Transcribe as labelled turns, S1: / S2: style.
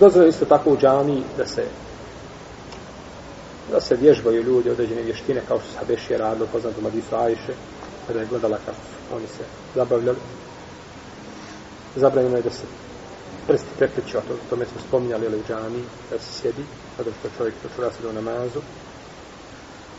S1: Dozvoljeno isto tako u džami da se da se vježbaju ljudi određene vještine kao što se Habešije radilo, poznato Madisu Ajše, kada je gledala kako su oni se zabavljali. Zabranjeno je da se prsti prepliču, a to, tome smo spominjali ali u džami, da se sjedi, kada što čovjek počura se do namazu,